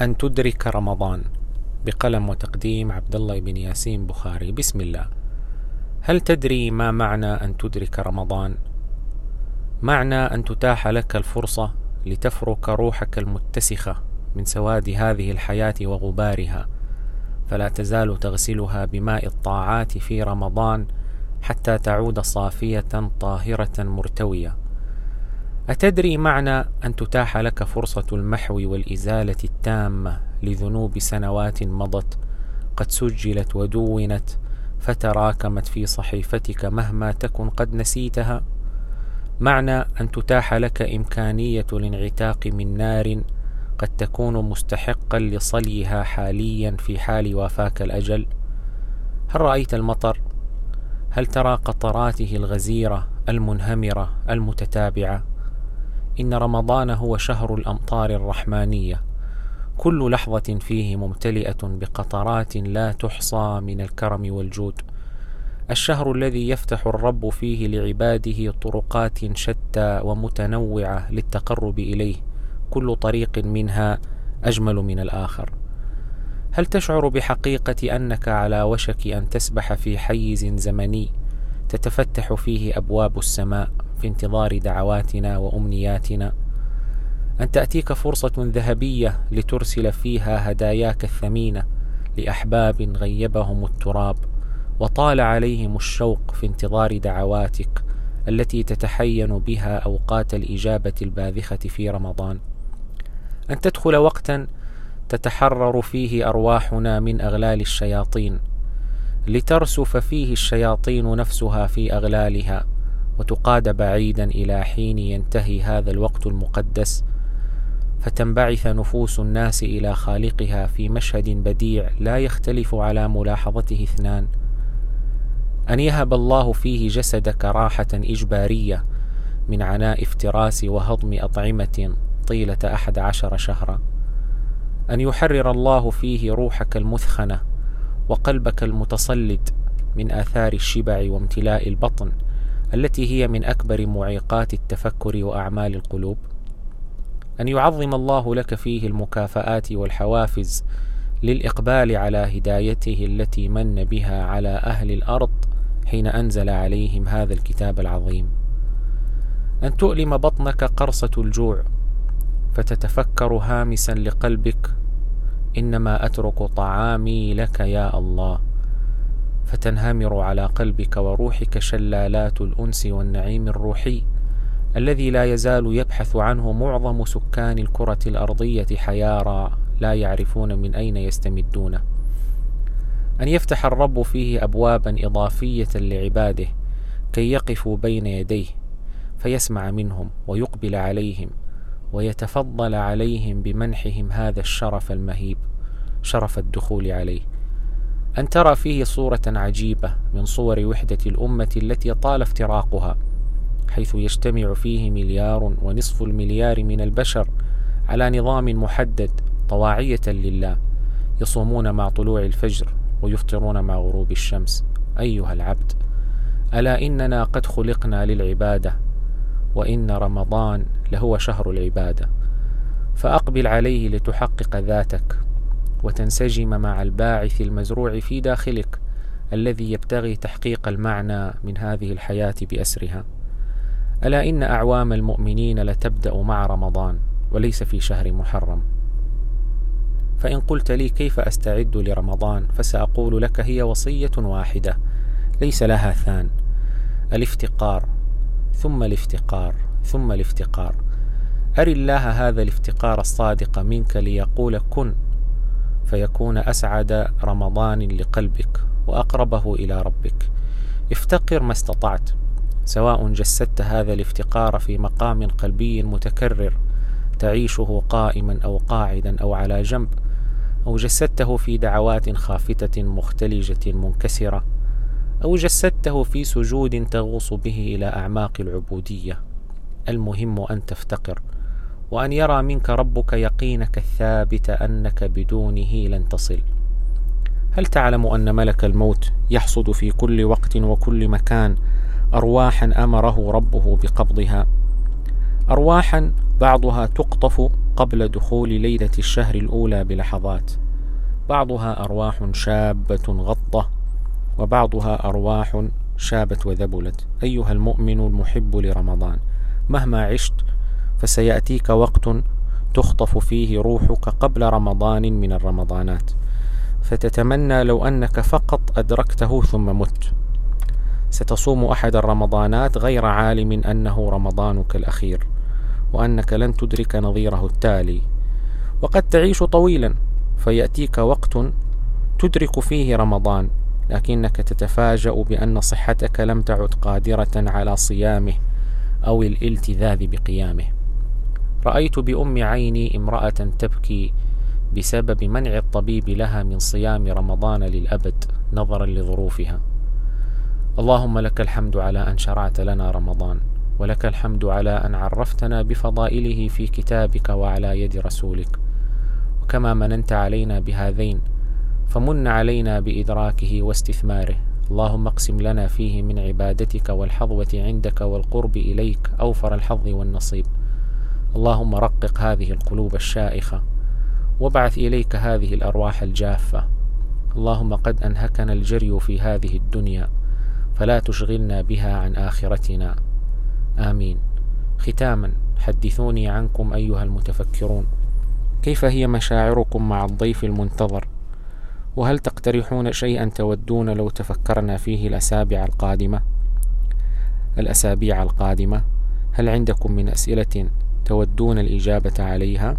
أن تدرك رمضان بقلم وتقديم عبد الله بن ياسين بخاري. بسم الله. هل تدري ما معنى أن تدرك رمضان؟ معنى أن تتاح لك الفرصة لتفرك روحك المتسخة من سواد هذه الحياة وغبارها فلا تزال تغسلها بماء الطاعات في رمضان حتى تعود صافية طاهرة مرتوية. أتدري معنى أن تتاح لك فرصة المحو والإزالة التامة لذنوب سنوات مضت قد سجلت ودونت فتراكمت في صحيفتك مهما تكن قد نسيتها معنى أن تتاح لك إمكانية الانعتاق من نار قد تكون مستحقا لصليها حاليا في حال وافاك الأجل هل رأيت المطر؟ هل ترى قطراته الغزيرة المنهمرة المتتابعة؟ إن رمضان هو شهر الأمطار الرحمانية. كل لحظة فيه ممتلئة بقطرات لا تحصى من الكرم والجود. الشهر الذي يفتح الرب فيه لعباده طرقات شتى ومتنوعة للتقرب إليه. كل طريق منها أجمل من الآخر. هل تشعر بحقيقة أنك على وشك أن تسبح في حيز زمني تتفتح فيه أبواب السماء؟ في انتظار دعواتنا وأمنياتنا. أن تأتيك فرصة ذهبية لترسل فيها هداياك الثمينة لأحباب غيبهم التراب وطال عليهم الشوق في انتظار دعواتك التي تتحين بها أوقات الإجابة الباذخة في رمضان. أن تدخل وقتا تتحرر فيه أرواحنا من أغلال الشياطين لترسف فيه الشياطين نفسها في أغلالها. وتقاد بعيدا إلى حين ينتهي هذا الوقت المقدس فتنبعث نفوس الناس إلى خالقها في مشهد بديع لا يختلف على ملاحظته اثنان. أن يهب الله فيه جسدك راحة إجبارية من عناء افتراس وهضم أطعمة طيلة أحد عشر شهرا. أن يحرر الله فيه روحك المثخنة وقلبك المتصلد من آثار الشبع وامتلاء البطن التي هي من أكبر معيقات التفكر وأعمال القلوب أن يعظم الله لك فيه المكافآت والحوافز للإقبال على هدايته التي من بها على أهل الأرض حين أنزل عليهم هذا الكتاب العظيم. أن تؤلم بطنك قرصة الجوع فتتفكر هامسا لقلبك إنما أترك طعامي لك يا الله. فتنهمر على قلبك وروحك شلالات الأنس والنعيم الروحي الذي لا يزال يبحث عنه معظم سكان الكرة الأرضية حيارى لا يعرفون من أين يستمدونه. أن يفتح الرب فيه أبوابا إضافية لعباده كي يقفوا بين يديه فيسمع منهم ويقبل عليهم ويتفضل عليهم بمنحهم هذا الشرف المهيب شرف الدخول عليه. أن ترى فيه صورة عجيبة من صور وحدة الأمة التي طال افتراقها حيث يجتمع فيه مليار ونصف المليار من البشر على نظام محدد طواعية لله يصومون مع طلوع الفجر ويفطرون مع غروب الشمس. أيها العبد ألا إننا قد خلقنا للعبادة وإن رمضان لهو شهر العبادة فأقبل عليه لتحقق ذاتك. وتنسجم مع الباعث المزروع في داخلك الذي يبتغي تحقيق المعنى من هذه الحياة بأسرها. ألا إن أعوام المؤمنين لتبدأ مع رمضان وليس في شهر محرم. فإن قلت لي كيف أستعد لرمضان فسأقول لك هي وصية واحدة ليس لها ثان. الافتقار ثم الافتقار ثم الافتقار. أر الله هذا الافتقار الصادق منك ليقول كن. فيكون أسعد رمضان لقلبك وأقربه إلى ربك. افتقر ما استطعت سواء جسدت هذا الافتقار في مقام قلبي متكرر تعيشه قائما أو قاعدا أو على جنب أو جسدته في دعوات خافتة مختلجة منكسرة أو جسدته في سجود تغوص به إلى أعماق العبودية. المهم أن تفتقر. وأن يرى منك ربك يقينك الثابت أنك بدونه لن تصل. هل تعلم أن ملك الموت يحصد في كل وقت وكل مكان أرواحا أمره ربه بقبضها؟ أرواحا بعضها تقطف قبل دخول ليلة الشهر الأولى بلحظات. بعضها أرواح شابة غطة وبعضها أرواح شابت وذبلت. أيها المؤمن المحب لرمضان مهما عشت فسيأتيك وقت تخطف فيه روحك قبل رمضان من الرمضانات. فتتمنى لو أنك فقط أدركته ثم مت. ستصوم أحد الرمضانات غير عالم أنه رمضانك الأخير وأنك لن تدرك نظيره التالي. وقد تعيش طويلا فيأتيك وقت تدرك فيه رمضان لكنك تتفاجأ بأن صحتك لم تعد قادرة على صيامه أو الالتذاذ بقيامه. رأيت بأم عيني امرأة تبكي بسبب منع الطبيب لها من صيام رمضان للأبد نظرا لظروفها. اللهم لك الحمد على أن شرعت لنا رمضان ولك الحمد على أن عرفتنا بفضائله في كتابك وعلى يد رسولك. وكما مننت علينا بهذين فمن علينا بإدراكه واستثماره. اللهم اقسم لنا فيه من عبادتك والحظوة عندك والقرب إليك أوفر الحظ والنصيب. اللهم رقق هذه القلوب الشائخة وابعث إليك هذه الأرواح الجافة. اللهم قد أنهكنا الجري في هذه الدنيا فلا تشغلنا بها عن آخرتنا. آمين. ختاما حدثوني عنكم أيها المتفكرون. كيف هي مشاعركم مع الضيف المنتظر؟ وهل تقترحون شيئا تودون لو تفكرنا فيه الأسابيع القادمة؟ الأسابيع القادمة؟ هل عندكم من أسئلة؟ تودون الإجابة عليها؟